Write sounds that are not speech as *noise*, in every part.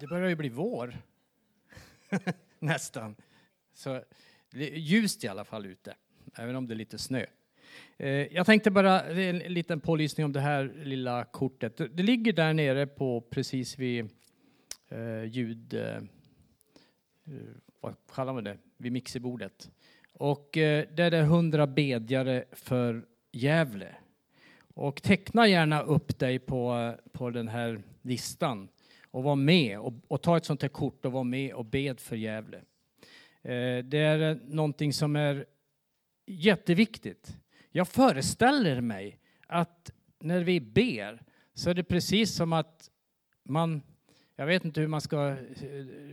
det börjar ju bli vår. *laughs* Nästan. Så det är ljust i alla fall ute, även om det är lite snö. Eh, jag tänkte bara en liten pålysning om det här lilla kortet. Det ligger där nere på precis vid eh, ljud... Eh, vad kallar man det? Vid mixerbordet. Och eh, där är det hundra bedjare för Gävle. Och teckna gärna upp dig på, på den här listan och var med och, och ta ett sånt här kort och var med och bed för Gävle. Eh, det är eh, någonting som är jätteviktigt. Jag föreställer mig att när vi ber så är det precis som att man jag vet inte hur man ska... Eh,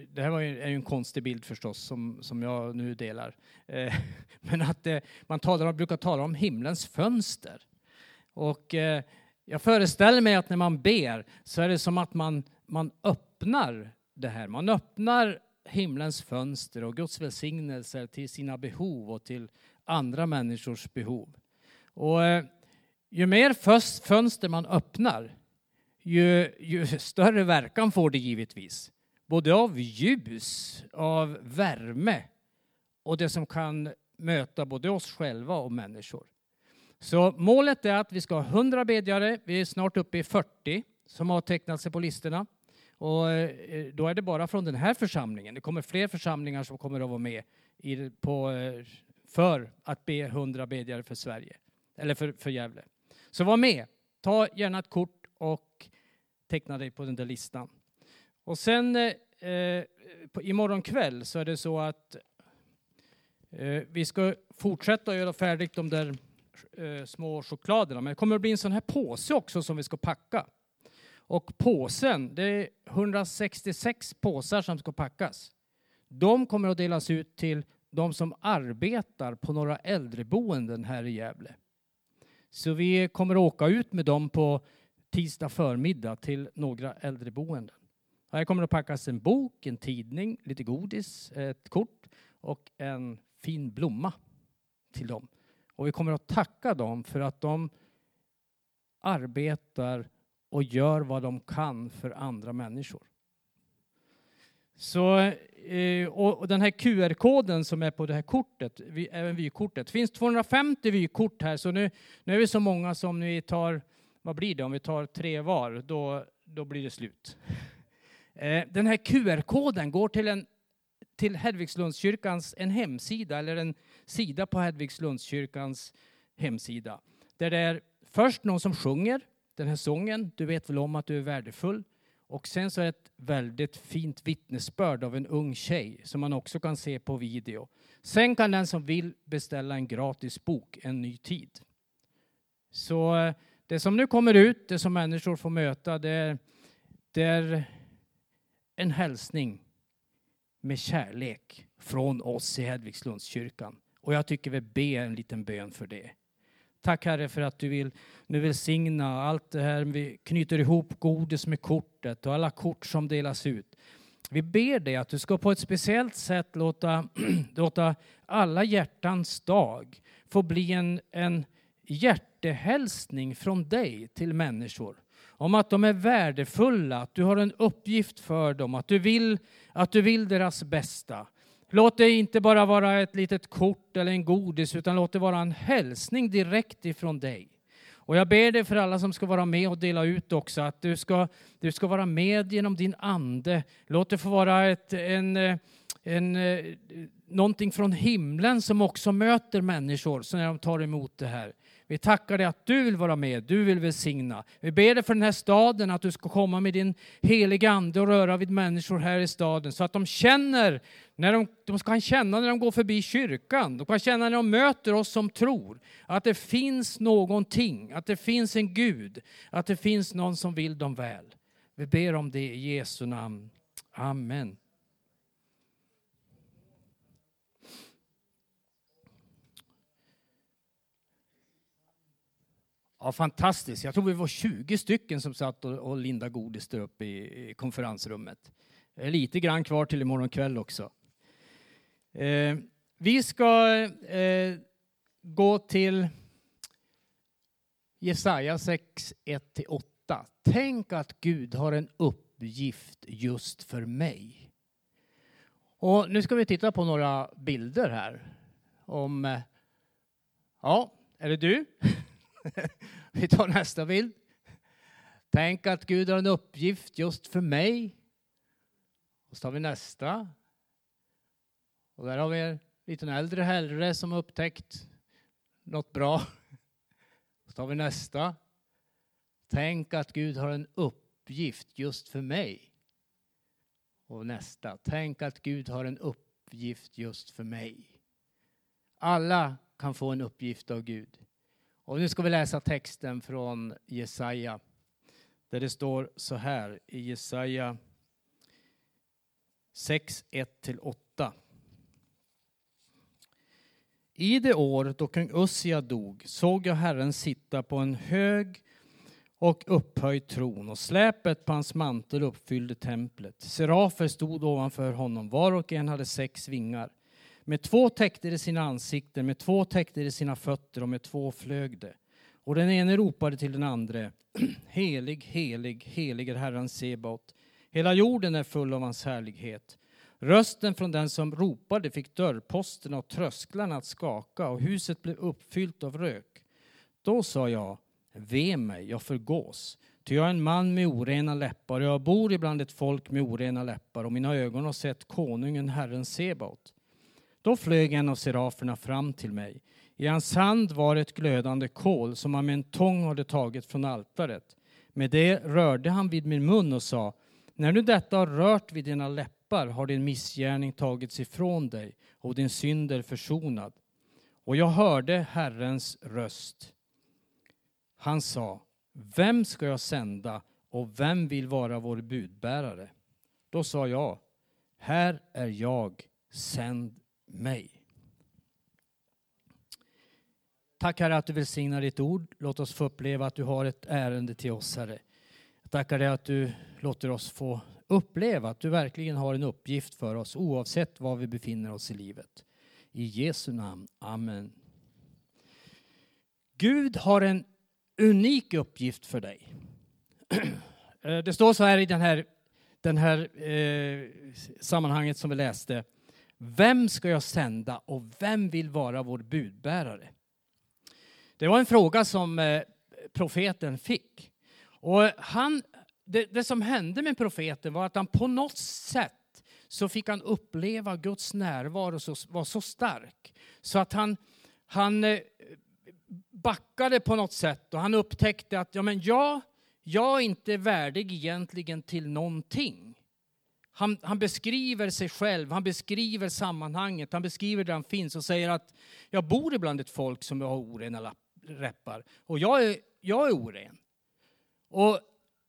det här var ju, är ju en konstig bild förstås som, som jag nu delar. Eh, *laughs* men att eh, man talar, brukar tala om himlens fönster. Och eh, jag föreställer mig att när man ber så är det som att man, man öppnar det här. Man öppnar himlens fönster och Guds välsignelser till sina behov och till andra människors behov. Och eh, ju mer fönster man öppnar, ju, ju större verkan får det givetvis. Både av ljus, av värme och det som kan möta både oss själva och människor. Så målet är att vi ska ha 100 bedjare. Vi är snart uppe i 40 som har tecknat sig på listorna. Och eh, då är det bara från den här församlingen. Det kommer fler församlingar som kommer att vara med i, på, eh, för att be 100 bedjare för Sverige, eller för, för Gävle. Så var med. Ta gärna ett kort och teckna dig på den där listan. Och sen eh, eh imorgon kväll så är det så att eh, vi ska fortsätta göra färdigt de där eh, små chokladerna. Men det kommer att bli en sån här påse också som vi ska packa. Och påsen, det är 166 påsar som ska packas. De kommer att delas ut till de som arbetar på några äldreboenden här i Gävle. Så vi kommer att åka ut med dem på tisdag förmiddag till några äldreboenden. Här kommer att packas en bok, en tidning, lite godis, ett kort och en fin blomma till dem. Och vi kommer att tacka dem för att de arbetar och gör vad de kan för andra människor. Så, eh, och den här QR-koden som är på det här kortet, även vykortet, det finns 250 vykort här så nu, nu är vi så många som vi tar, vad blir det om vi tar tre var, då, då blir det slut. Eh, den här QR-koden går till en till Hedvigslundskyrkans en hemsida eller en sida på Hedvigslundskyrkans hemsida. Där det är först någon som sjunger den här sången. Du vet väl om att du är värdefull. Och sen så är det ett väldigt fint vittnesbörd av en ung tjej som man också kan se på video. Sen kan den som vill beställa en gratis bok, En ny tid. Så eh, det som nu kommer ut, det som människor får möta, det är, det är en hälsning med kärlek från oss i Hedvigslundskyrkan. Och jag tycker vi ber en liten bön för det. Tack Herre för att du vill nu välsigna allt det här. Vi knyter ihop godis med kortet och alla kort som delas ut. Vi ber dig att du ska på ett speciellt sätt låta, *clears throat* låta alla hjärtans dag få bli en, en hjärtehälsning från dig till människor om att de är värdefulla, att du har en uppgift för dem, att du vill, att du vill deras bästa. Låt det inte bara vara ett litet kort eller en godis, utan låt det vara en hälsning direkt ifrån dig. Och jag ber dig för alla som ska vara med och dela ut också, att du ska, du ska vara med genom din ande. Låt det få vara ett, en, eh, en, eh, någonting från himlen som också möter människor så när de tar emot det här. Vi tackar dig att du vill vara med, du vill välsigna. Vi ber dig för den här staden att du ska komma med din heliga ande och röra vid människor här i staden så att de känner, när de, de kan känna när de går förbi kyrkan, de kan känna när de möter oss som tror, att det finns någonting, att det finns en Gud, att det finns någon som vill dem väl. Vi ber om det i Jesu namn. Amen. Ja, fantastiskt. Jag tror vi var 20 stycken som satt och, och lindade godis där uppe i, i konferensrummet. Det är lite grann kvar till imorgon kväll också. Eh, vi ska eh, gå till Jesaja 6, 1-8. Tänk att Gud har en uppgift just för mig. Och nu ska vi titta på några bilder här. Om... Eh, ja, är det du? *laughs* *laughs* vi tar nästa bild. Tänk att Gud har en uppgift just för mig. Och så tar vi nästa. Och där har vi en liten äldre herre som har upptäckt något bra. *laughs* Så tar vi nästa. Tänk att Gud har en uppgift just för mig. Och nästa. Tänk att Gud har en uppgift just för mig. Alla kan få en uppgift av Gud. Och nu ska vi läsa texten från Jesaja. Där det står så här i Jesaja 6, 1-8. I det år då kung Ussia dog såg jag Herren sitta på en hög och upphöjd tron och släpet på hans mantel uppfyllde templet. Serafer stod ovanför honom, var och en hade sex vingar. Med två täckte de sina ansikten, med två täckte de sina fötter och med två flög de. Och den ene ropade till den andre, *clears throat* helig, helig, helig är Herren Sebaot. Hela jorden är full av hans härlighet. Rösten från den som ropade fick dörrposterna och trösklarna att skaka och huset blev uppfyllt av rök. Då sa jag, ve mig, jag förgås. Ty jag är en man med orena läppar och jag bor ibland ett folk med orena läppar och mina ögon har sett konungen, Herren Sebaot. Då flög en av seraferna fram till mig. I hans hand var ett glödande kol som han med en tång hade tagit från altaret. Med det rörde han vid min mun och sa, när nu detta har rört vid dina läppar har din missgärning tagits ifrån dig och din synd är försonad. Och jag hörde Herrens röst. Han sa, vem ska jag sända och vem vill vara vår budbärare? Då sa jag, här är jag, sänd mig. Tack Herre att du välsignar ditt ord. Låt oss få uppleva att du har ett ärende till oss Herre. Jag tackar dig att du låter oss få uppleva att du verkligen har en uppgift för oss oavsett var vi befinner oss i livet. I Jesu namn. Amen. Gud har en unik uppgift för dig. *clears throat* Eh, det står så här i den här, den här eh, sammanhanget som vi läste. Vem ska jag sända och vem vill vara vår budbärare? Det var en fråga som eh, profeten fick. Och han, det, det, som hände med profeten var att han på något sätt så fick han uppleva Guds närvaro så, var så stark så att han, han eh, backade på något sätt och han upptäckte att ja, men jag, jag är inte värdig egentligen till någonting. Han, han, beskriver sig själv, han beskriver sammanhanget, han beskriver där han finns och säger att jag bor ibland ett folk som har orena läppar och jag är, jag är oren. Och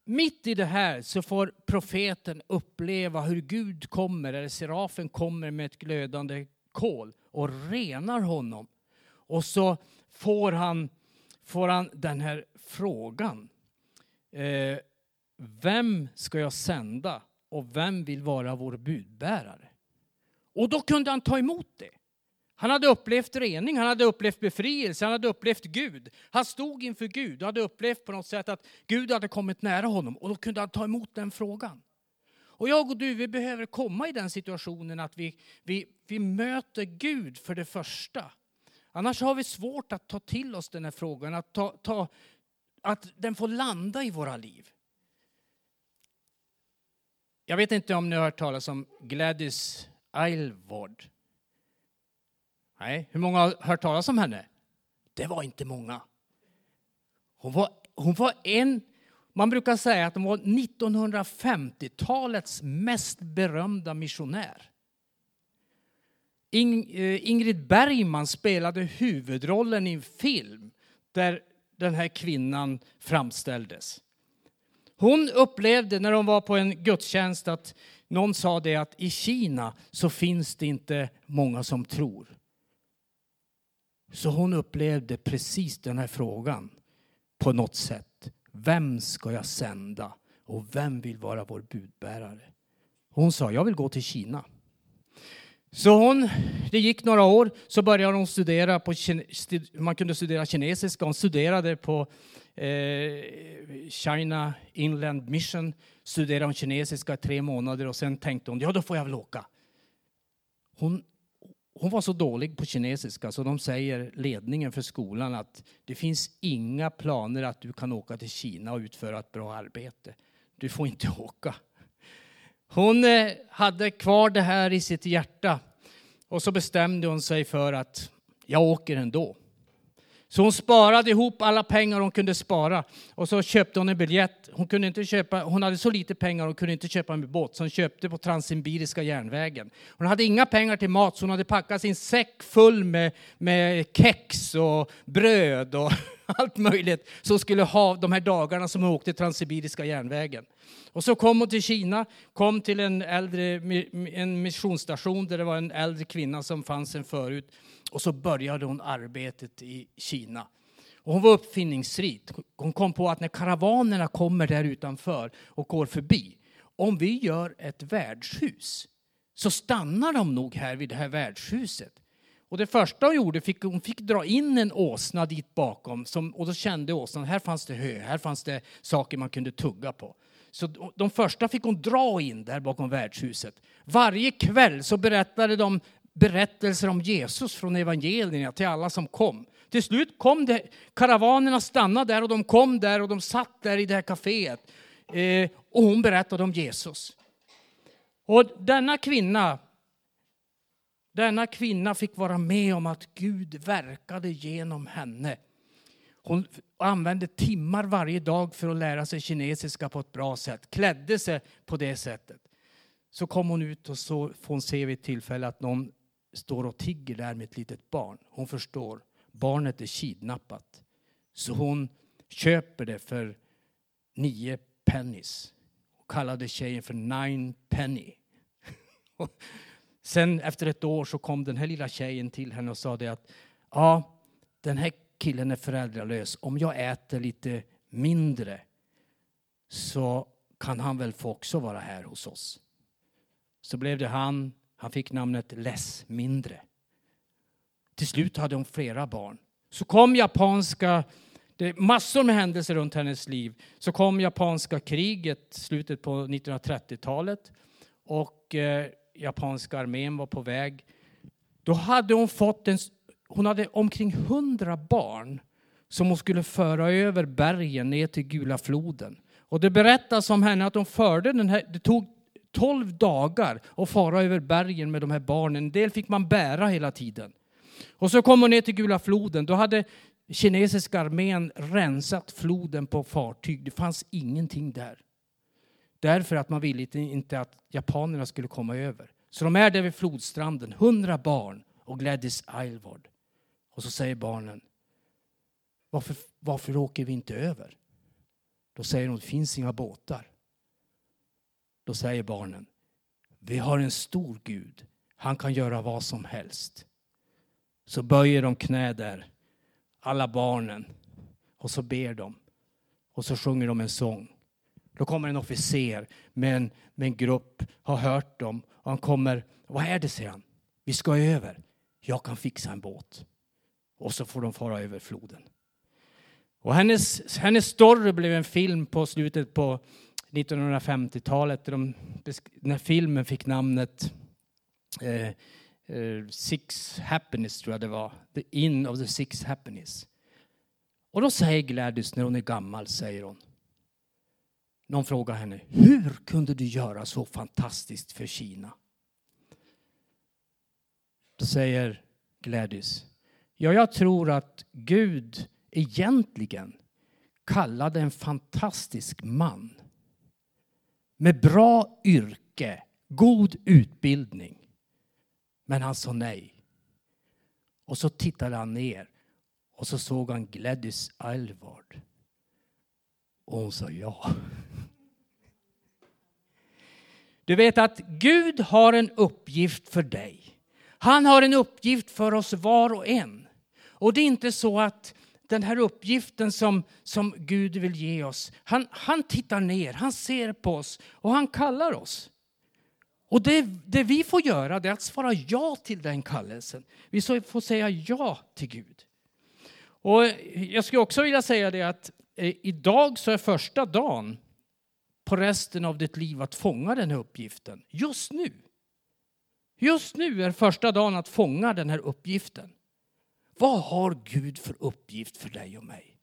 mitt i det här så får profeten uppleva hur Gud kommer, eller serafen kommer med ett glödande kol och renar honom. Och så får han, får han den här frågan. Eh, vem ska jag sända och vem vill vara vår budbärare? Och då kunde han ta emot det. Han hade upplevt rening, han hade upplevt befrielse, han hade upplevt Gud. Han stod inför Gud och hade upplevt på något sätt att Gud hade kommit nära honom och då kunde han ta emot den frågan. Och jag och du, vi behöver komma i den situationen att vi, vi, vi möter Gud för det första. Annars har vi svårt att ta till oss den här frågan, att, ta, ta, att den får landa i våra liv. Jag vet inte om ni har hört talas om Gladys Aylward. Nej, hur många har hört talas om henne? Det var inte många. Hon var, hon var en, man brukar säga att hon var 1950-talets mest berömda missionär. Eh, Ingrid Bergman spelade huvudrollen i en film där den här kvinnan framställdes. Hon upplevde när hon var på en gudstjänst att någon sa det att i Kina så finns det inte många som tror. Så hon upplevde precis den här frågan på något sätt. Vem ska jag sända och vem vill vara vår budbärare? Hon sa, jag vill gå till Kina. Så hon, det gick några år, så började hon studera på, man kunde studera kinesiska. Hon studerade på eh, China Inland Mission studerade hon kinesiska i tre månader och sen tänkte hon, ja då får jag väl åka. Hon, hon var så dålig på kinesiska så de säger, ledningen för skolan, att det finns inga planer att du kan åka till Kina och utföra ett bra arbete. Du får inte *laughs* åka. Hon eh, hade kvar det här i sitt hjärta och så bestämde hon sig för att jag åker ändå. Så hon sparade ihop alla pengar hon kunde spara och så köpte hon en biljett. Hon, kunde inte köpa, hon hade så lite pengar hon kunde inte köpa en båt så hon köpte på Transsibiriska järnvägen. Hon hade inga pengar till mat så hon hade packat sin säck full med, med kex och bröd och *laughs* allt möjligt som skulle ha de här dagarna som hon åkte Transsibiriska järnvägen. Och så kom hon till Kina, kom till en, äldre, en missionsstation där det var en äldre kvinna som fanns sen förut. Och så började hon arbetet i Kina. Och hon var uppfinningsrik. Hon kom på att när karavanerna kommer där utanför och går förbi, om vi gör ett värdshus så stannar de nog här vid det här värdshuset. Och det första hon gjorde, fick, hon fick dra in en åsna dit bakom som, och då kände åsnan, här fanns det hö, här fanns det saker man kunde tugga på. Så de första fick hon dra in där bakom värdshuset. Varje kväll så berättade de berättelser om Jesus från evangelierna till alla som kom. Till slut kom det, karavanerna stannade där och de kom där och de satt där i det här kaféet. Eh, och hon berättade om Jesus. Och denna kvinna, denna kvinna fick vara med om att Gud verkade genom henne. Hon använde timmar varje dag för att lära sig kinesiska på ett bra sätt, klädde sig på det sättet. Så kom hon ut och så får hon se vid ett tillfälle att någon står och tigger där med ett litet barn. Hon förstår, barnet är kidnappat. Så hon köper det för nio pennies och kallade tjejen för nine penny. *laughs* Sen efter ett år så kom den här lilla tjejen till henne och sa det att ja, den här killen är föräldralös. Om jag äter lite mindre så kan han väl få också vara här hos oss. Så blev det han han fick namnet Less mindre. Till slut hade hon flera barn. Så kom japanska, det är massor med händelser runt hennes liv. Så kom japanska kriget, slutet på 1930-talet. Och eh, japanska armén var på väg. Då hade hon fått en, hon hade omkring hundra barn som hon skulle föra över bergen ner till Gula floden. Och det berättas om henne att hon förde den här, det tog 12 dagar att fara över bergen med de här barnen. En del fick man bära hela tiden. Och så kom hon ner till Gula floden. Då hade kinesiska armén rensat floden på fartyg. Det fanns ingenting där. Därför att man ville inte att japanerna skulle komma över. Så de är där vid flodstranden, hundra barn och Gladys Aylward. Och så säger barnen, varför, varför åker vi inte över? Då säger hon, det finns inga båtar. Då säger barnen, vi har en stor Gud. Han kan göra vad som helst. Så böjer de knä där, alla barnen, och så ber de. Och så sjunger de en sång. Då kommer en officer med en, med en grupp, har hört dem. Och han kommer, vad är det säger han? Vi ska över. Jag kan fixa en båt. Och så får de fara över floden. Och hennes, hennes story blev en film på slutet på 1950-talet de, när filmen fick namnet eh, eh, Six Happiness, tror jag det var. The In of the Six Happiness. Och då säger Gladys, när hon är gammal, säger hon. Någon frågar henne, hur kunde du göra så fantastiskt för Kina? Då säger Gladys, ja, jag tror att Gud egentligen kallade en fantastisk man med bra yrke, god utbildning. Men han sa nej. Och så tittade han ner och så såg han Gladys Aylward. Och hon sa ja. Du vet att Gud har en uppgift för dig. Han har en uppgift för oss var och en. Och det är inte så att den här uppgiften som, som Gud vill ge oss. Han, han tittar ner, han ser på oss och han kallar oss. Och det, det vi får göra är att svara ja till den kallelsen. Vi får säga ja till Gud. Och jag skulle också vilja säga det att Eh, idag så är första dagen på resten av ditt liv att fånga den här uppgiften. Just nu. Just nu är första dagen att fånga den här uppgiften. Vad har Gud för uppgift för dig och mig?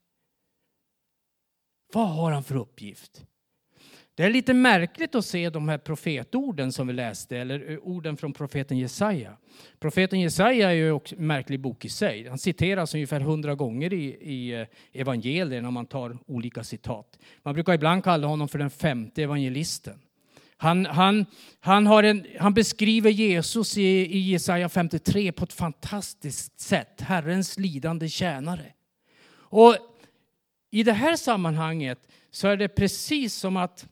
Vad har han för uppgift? Det är lite märkligt att se de här profetorden som vi läste, eller eh, orden från profeten Jesaja. Profeten Jesaja är ju också en märklig bok i sig. Han citeras ungefär hundra gånger i, i eh, evangelierna om man tar olika citat. Man brukar ibland kalla honom för den femte evangelisten. Han, han, han, har en, han beskriver Jesus i, i Jesaja 53 på ett fantastiskt sätt. Herrens lidande tjänare. Och i det här sammanhanget så är det precis som att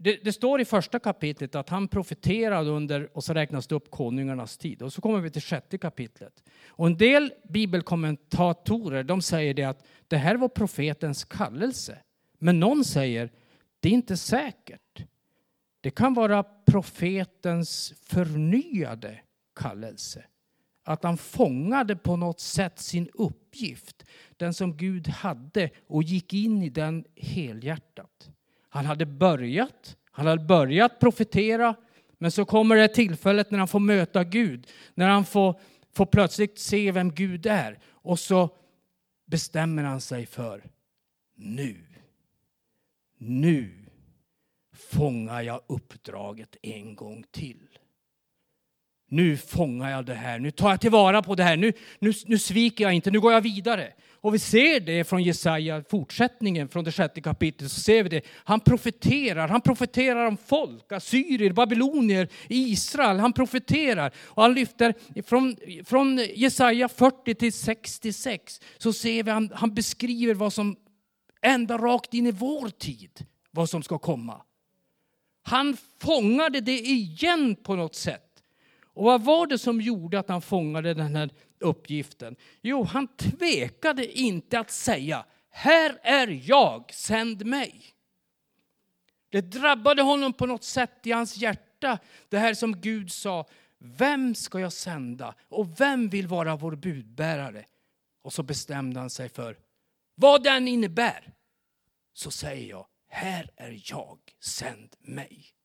det, det, står i första kapitlet att han profeterade under, och så räknas det upp konungarnas tid. Och så kommer vi till sjätte kapitlet. Och en del bibelkommentatorer de säger det att det här var profetens kallelse. Men någon säger det är inte säkert. Det kan vara profetens förnyade kallelse. Att han fångade på något sätt sin uppgift, den som Gud hade och gick in i den helhjärtat. Han hade börjat, han hade börjat profetera, men så kommer det tillfället när han får möta Gud, när han får, får plötsligt se vem Gud är. Och så bestämmer han sig för nu, nu fångar jag uppdraget en gång till. Nu fångar jag det här, nu tar jag tillvara på det här, nu, nu, nu sviker jag inte, nu går jag vidare. Och vi ser det från Jesaja, fortsättningen från det sjätte kapitlet, så ser vi det. Han profeterar, han profeterar om folk, assyrier, babylonier, Israel. Han profeterar och han lyfter från, från Jesaja 40 till 66 så ser vi han, han beskriver vad som ända rakt in i vår tid, vad som ska komma. Han fångade det igen på något sätt. Och vad var det som gjorde att han fångade den här uppgiften? Jo, han tvekade inte att säga, här är jag, sänd mig. Det drabbade honom på något sätt i hans hjärta, det här som Gud sa, vem ska jag sända och vem vill vara vår budbärare? Och så bestämde han sig för, vad den innebär, så säger jag, här är jag, sänd mig.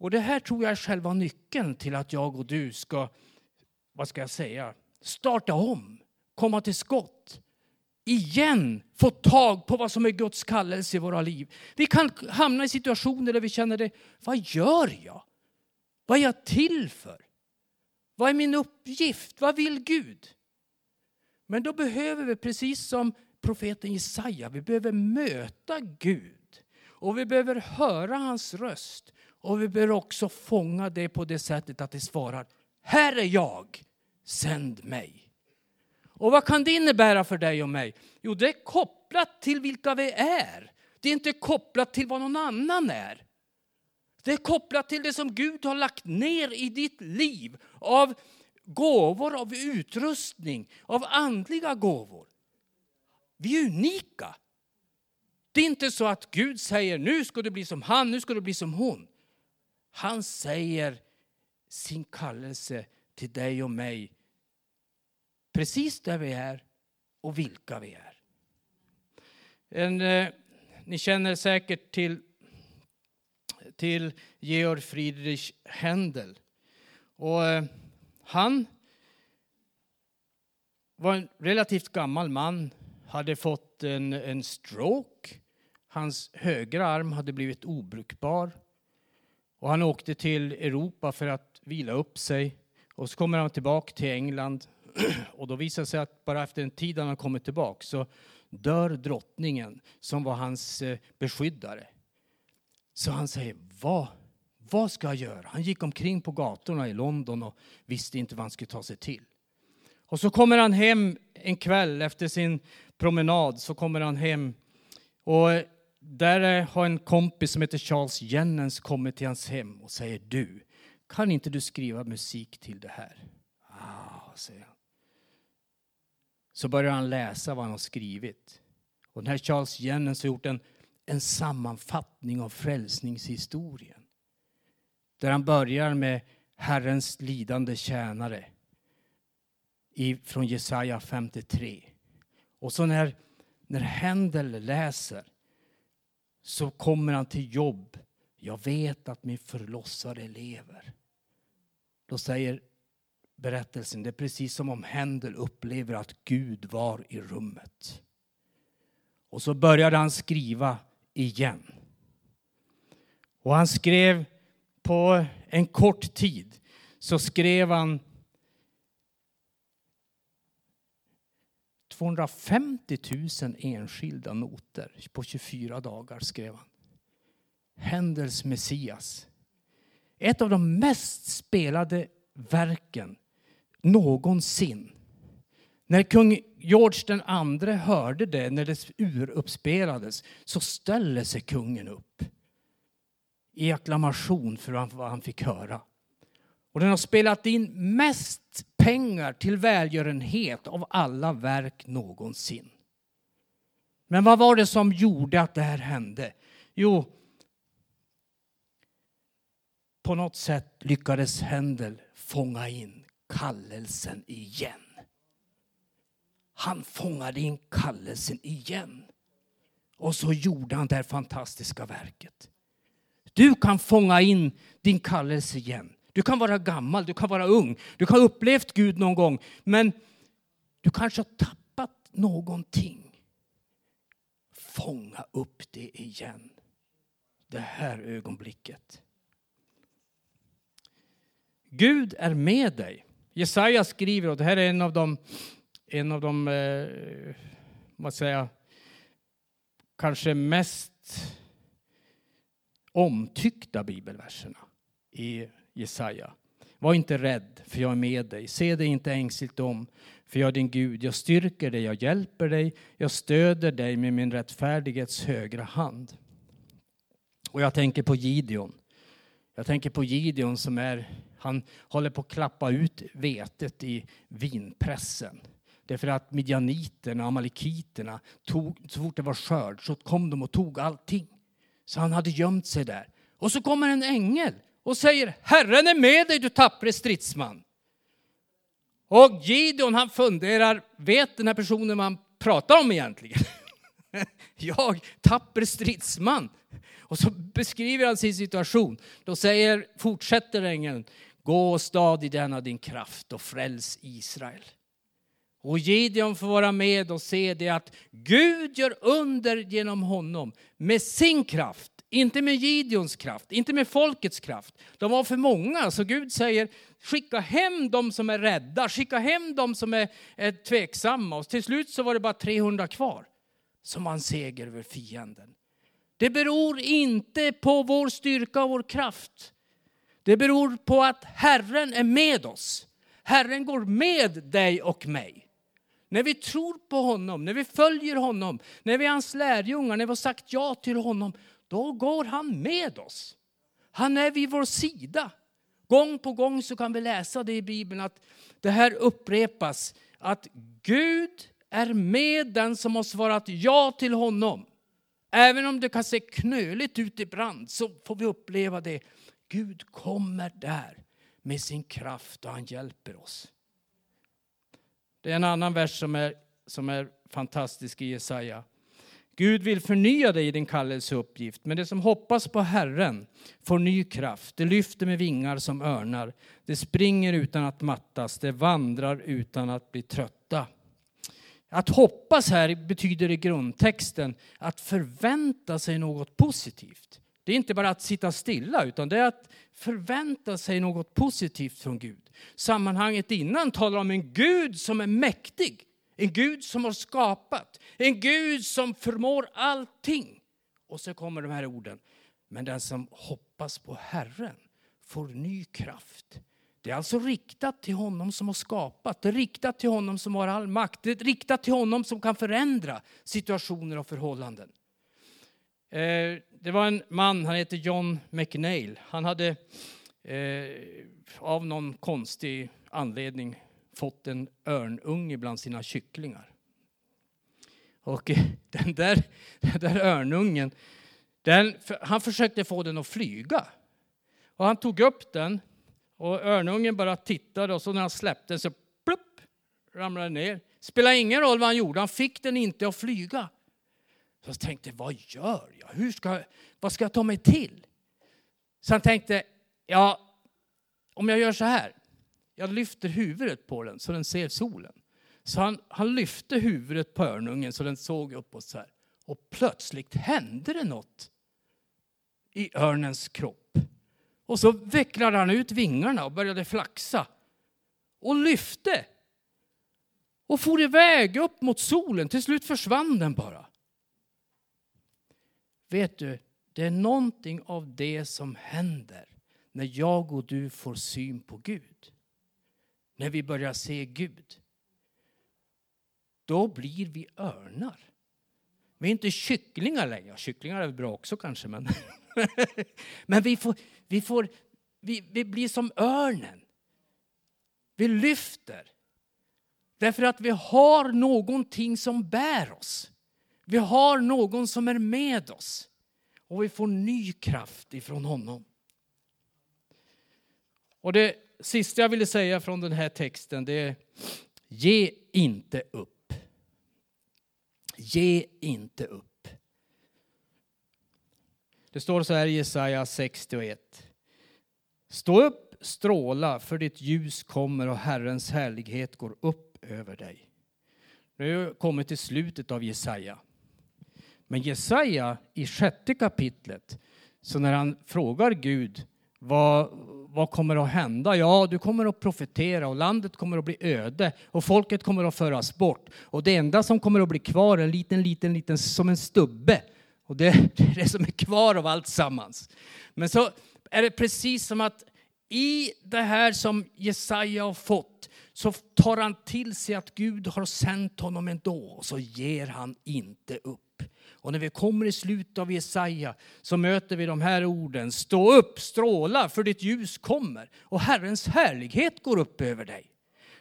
Och det här tror jag är själva nyckeln till att jag och du ska, vad ska jag säga, starta om, komma till skott. Igen få tag på vad som är Guds kallelse i våra liv. Vi kan hamna i situationer där vi känner det, vad gör jag? Vad är jag till för? Vad är min uppgift? Vad vill Gud? Men då behöver vi, precis som profeten Jesaja, vi behöver möta Gud. Och vi behöver höra hans röst. Och vi bör också fånga det på det sättet att det svarar, här är jag, sänd mig. Och vad kan det innebära för dig och mig? Jo, det är kopplat till vilka vi är. Det är inte kopplat till vad någon annan är. Det är kopplat till det som Gud har lagt ner i ditt liv av gåvor, av utrustning, av andliga gåvor. Vi är unika. Det är inte så att Gud säger nu ska du bli som han, nu ska du bli som hon. Han säger sin kallelse till dig och mig precis där vi är och vilka vi är. En, eh, ni känner säkert till, till Georg Friedrich Händel. Och, eh, han var en relativt gammal man, hade fått en, en stroke. Hans högra arm hade blivit obrukbar. Och han åkte till Europa för att vila upp sig. Och så kommer han tillbaka till England. *clears throat* Och då visar det sig att bara efter en tid när han kommit tillbaka så dör drottningen som var hans eh, beskyddare. Så han säger, vad, vad ska jag göra? Han gick omkring på gatorna i London och visste inte vad han skulle ta sig till. Och så kommer han hem en kväll efter sin promenad så kommer han hem och eh, där har en kompis som heter Charles Jennens kommit till hans hem och säger du, kan inte du skriva musik till det här? Ah, säger han. Så börjar han läsa vad han har skrivit. Och den här Charles Jennens har gjort en, en sammanfattning av frälsningshistorien. Där han börjar med Herrens lidande tjänare i, från Jesaja 53. Och så när, när Händel läser så kommer han till jobb. Jag vet att min förlossare lever. Då säger berättelsen, det är precis som om Händel upplever att Gud var i rummet. Och så började han skriva igen. Och han skrev på en kort tid så skrev han 250 000 enskilda noter på 24 dagar skrev han. Händels Messias. Ett av de mest spelade verken någonsin. När kung George den andre hörde det, när det uruppspelades, så ställde sig kungen upp i acklamation för vad han fick höra. Och den har spelat in mest pengar till välgörenhet av alla verk någonsin. Men vad var det som gjorde att det här hände? Jo, på något sätt lyckades Händel fånga in kallelsen igen. Han fångade in kallelsen igen. Och så gjorde han det här fantastiska verket. Du kan fånga in din kallelse igen. Du kan vara gammal, du kan vara ung, du kan ha upplevt Gud någon gång. Men du kanske har tappat någonting. Fånga upp det igen. Det här ögonblicket. Gud är med dig. Jesaja skriver, och det här är en av de, en av de eh, vad säger, kanske mest omtyckta bibelverserna i Jesaja. Var inte rädd, för jag är med dig. Se dig inte ängsligt om, för jag är din Gud. Jag styrker dig, jag hjälper dig, jag stöder dig med min rättfärdighets högra hand. Och jag tänker på Gideon. Jag tänker på Gideon som är, han håller på att klappa ut vetet i vinpressen. Därför att midjaniterna, amalekiterna, tog, så fort det var skörd så kom de och tog allting. Så han hade gömt sig där. Och så kommer en ängel och säger Herren är med dig du tappre stridsman. Och Gideon han funderar, vet den här personen man pratar om egentligen? *laughs* Jag, tapper stridsman. Och så beskriver han sin situation. Då säger, fortsätter ängeln, gå och stad i denna din kraft och fräls Israel. Och Gideon får vara med och se det att Gud gör under genom honom med sin kraft. Inte med Gideons kraft, inte med folkets kraft. De var för många, så Gud säger skicka hem de som är rädda, skicka hem de som är, är tveksamma. Och till slut så var det bara 300 kvar som han seger över fienden. Det beror inte på vår styrka och vår kraft. Det beror på att Herren är med oss. Herren går med dig och mig. När vi tror på honom, när vi följer honom, när vi är hans lärjungar, när vi har sagt ja till honom, då går han med oss. Han är vid vår sida. Gång på gång så kan vi läsa det i Bibeln att det här upprepas. Att Gud är med den som har svarat ja till honom. Även om det kan se knöligt ut ibland så får vi uppleva det. Gud kommer där med sin kraft och han hjälper oss. Det är en annan vers som är, som är fantastisk i Jesaja. Gud vill förnya dig i din kallelseuppgift, men det som hoppas på Herren får ny kraft. Det lyfter med vingar som örnar. Det springer utan att mattas, det vandrar utan att bli trötta. Att hoppas här betyder i grundtexten att förvänta sig något positivt. Det är inte bara att sitta stilla, utan det är att förvänta sig något positivt från Gud. Sammanhanget innan talar om en Gud som är mäktig. En Gud som har skapat. En Gud som förmår allting. Och så kommer de här orden. Men den som hoppas på Herren får ny kraft. Det är alltså riktat till honom som har skapat. Det är riktat till honom som har all makt. Det är riktat till honom som kan förändra situationer och förhållanden. Eh, det var en man, han heter John McNeil. Han hade eh, av någon konstig anledning fått en örnunge bland sina kycklingar. Och *laughs* den där, den där örnungen, den, han försökte få den att flyga. Och han tog upp den och örnungen bara tittade och så när han släppte så plupp, ramlade den ner. Spelar ingen roll vad han gjorde, han fick den inte att flyga. Så jag tänkte, vad gör jag? Hur ska, vad ska jag ta mig till? Så han tänkte, ja, om jag gör så här. Jag lyfter huvudet på den så den ser solen. Så han, han lyfte huvudet på örnungen så den såg uppåt så här. Och plötsligt hände det något i örnens kropp. Och så vecklade han ut vingarna och började flaxa. Och lyfte. Och for iväg upp mot solen. Till slut försvann den bara. Vet du, det är någonting av det som händer när jag och du får syn på Gud. När vi börjar se Gud. Då blir vi örnar. Vi är inte kycklingar längre. Kycklingar är bra också kanske, men, *laughs* men vi, får, vi, får, vi, vi blir som örnen. Vi lyfter. Därför att vi har någonting som bär oss. Vi har någon som är med oss. Och vi får ny kraft ifrån honom. Och det sista jag ville säga från den här texten det är ge inte upp. Ge inte upp. Det står så här i Jesaja 61. Stå upp, stråla, för ditt ljus kommer och Herrens härlighet går upp över dig. Nu har vi kommit till slutet av Jesaja. Men Jesaja i sjätte kapitlet, så när han frågar Gud vad, vad kommer att hända? Ja, du kommer att profetera och landet kommer att bli öde och folket kommer att föras bort. Och det enda som kommer att bli kvar är en liten, liten, liten, som en stubbe. Och det *laughs* är det som är kvar av allt sammans. Men så är det precis som att i det här som Jesaja har fått så tar han till sig att Gud har sänt honom ändå och så ger han inte upp. Och när vi kommer i slutet av Jesaja så möter vi de här orden. Stå upp, stråla, för ditt ljus kommer och Herrens härlighet går upp över dig.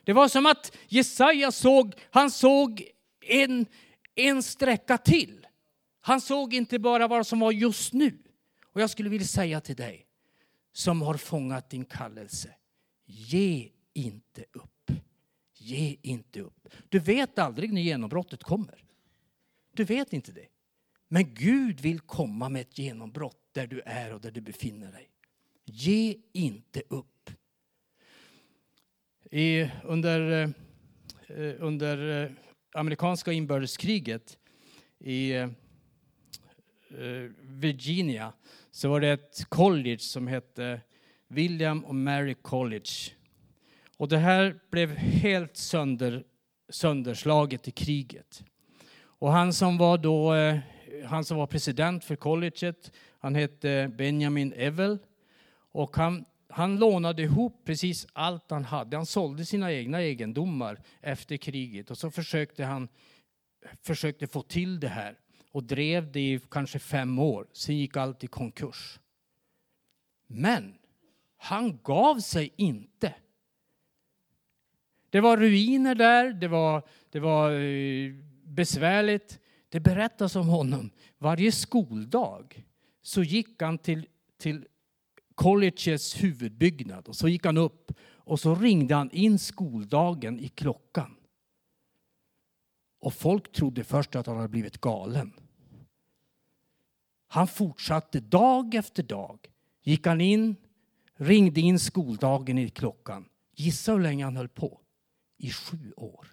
Det var som att Jesaja såg, han såg en, en sträcka till. Han såg inte bara vad som var just nu. Och jag skulle vilja säga till dig som har fångat din kallelse. Ge inte upp. Ge inte upp. Du vet aldrig när genombrottet kommer. Du vet inte det. Men Gud vill komma med ett genombrott där du är och där du befinner dig. Ge inte upp. I, under, eh, under eh, amerikanska inbördeskriget i eh, Virginia så var det ett college som hette William och Mary College. Och det här blev helt sönder, sönderslaget i kriget. Och han som var då han som var president för colleget, han hette Benjamin Evel. Och han, han lånade ihop precis allt han hade. Han sålde sina egna egendomar efter kriget och så försökte han försökte få till det här och drev det i kanske fem år. Sen gick allt i konkurs. Men han gav sig inte. Det var ruiner där, det var, det var eh, besvärligt. Det berättas om honom. Varje skoldag så gick han till, till colleges huvudbyggnad och så gick han upp och så ringde han in skoldagen i klockan. Och folk trodde först att han hade blivit galen. Han fortsatte dag efter dag. Gick han in, ringde in skoldagen i klockan. Gissa hur länge han höll på? I sju år.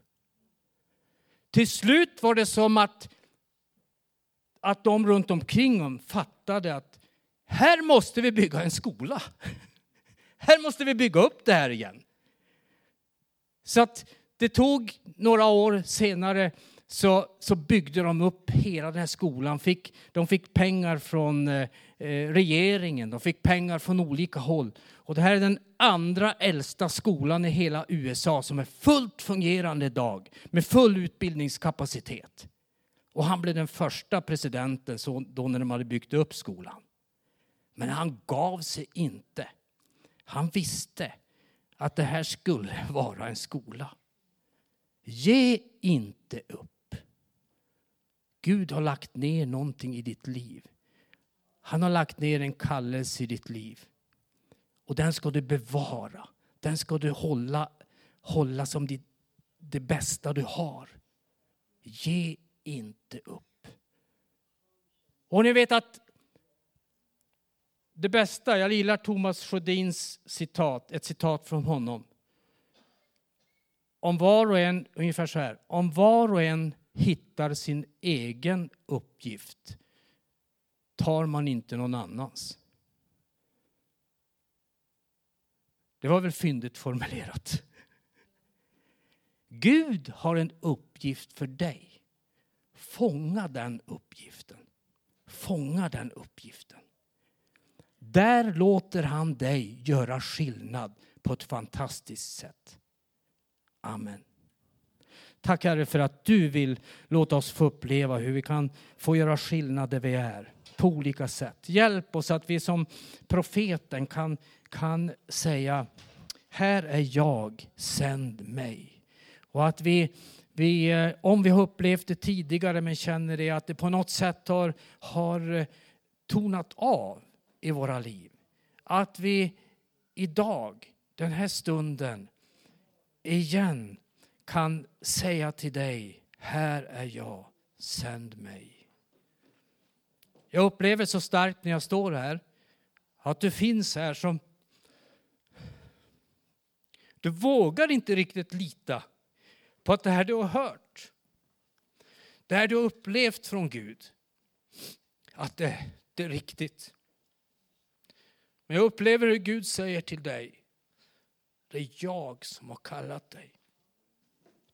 Till slut var det som att att de runt omkring dem fattade att här måste vi bygga en skola. Här måste vi bygga upp det här igen. Så att det tog några år senare så, så byggde de upp hela den här skolan. Fick, de fick pengar från eh, eh regeringen, de fick pengar från olika håll. Och det här är den andra äldsta skolan i hela USA som är fullt fungerande idag med full utbildningskapacitet. Och han blev den första presidenten så, då när de hade byggt upp skolan. Men han gav sig inte. Han visste att det här skulle *laughs* vara en skola. Ge inte upp. Gud har lagt ner någonting i ditt liv. Han har lagt ner en kallelse i ditt liv. Och den ska du bevara. Den ska du hålla, hålla som det, det bästa du har. Ge inte upp. Och ni vet att det bästa, jag gillar Thomas Sjödins citat, ett citat från honom. Om var och en, ungefär så här, om var och en hittar sin egen uppgift tar man inte någon annans. Det var väl fyndigt formulerat. Gud har en uppgift för dig. Fånga den uppgiften. Fånga den uppgiften. Där låter han dig göra skillnad på ett fantastiskt sätt. Amen. Tack Herre för att du vill låta oss få uppleva hur vi kan få göra skillnad där vi är på olika sätt. Hjälp oss att vi som profeten kan, kan säga här är jag, sänd mig. Och att vi, vi, eh, om vi har upplevt det tidigare men känner det att det på något sätt har, har eh, tonat av i våra liv. Att vi idag, den här stunden, igen kan säga till dig, här är jag, sänd mig. Jag upplever så starkt när jag står här att du finns här som du vågar inte riktigt lita på att det här du har hört, det här du har upplevt från Gud, att det, det är riktigt. Men jag upplever hur Gud säger till dig, det är jag som har kallat dig.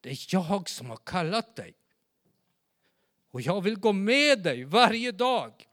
Det är jag som har kallat dig. Och jag vill gå med dig varje dag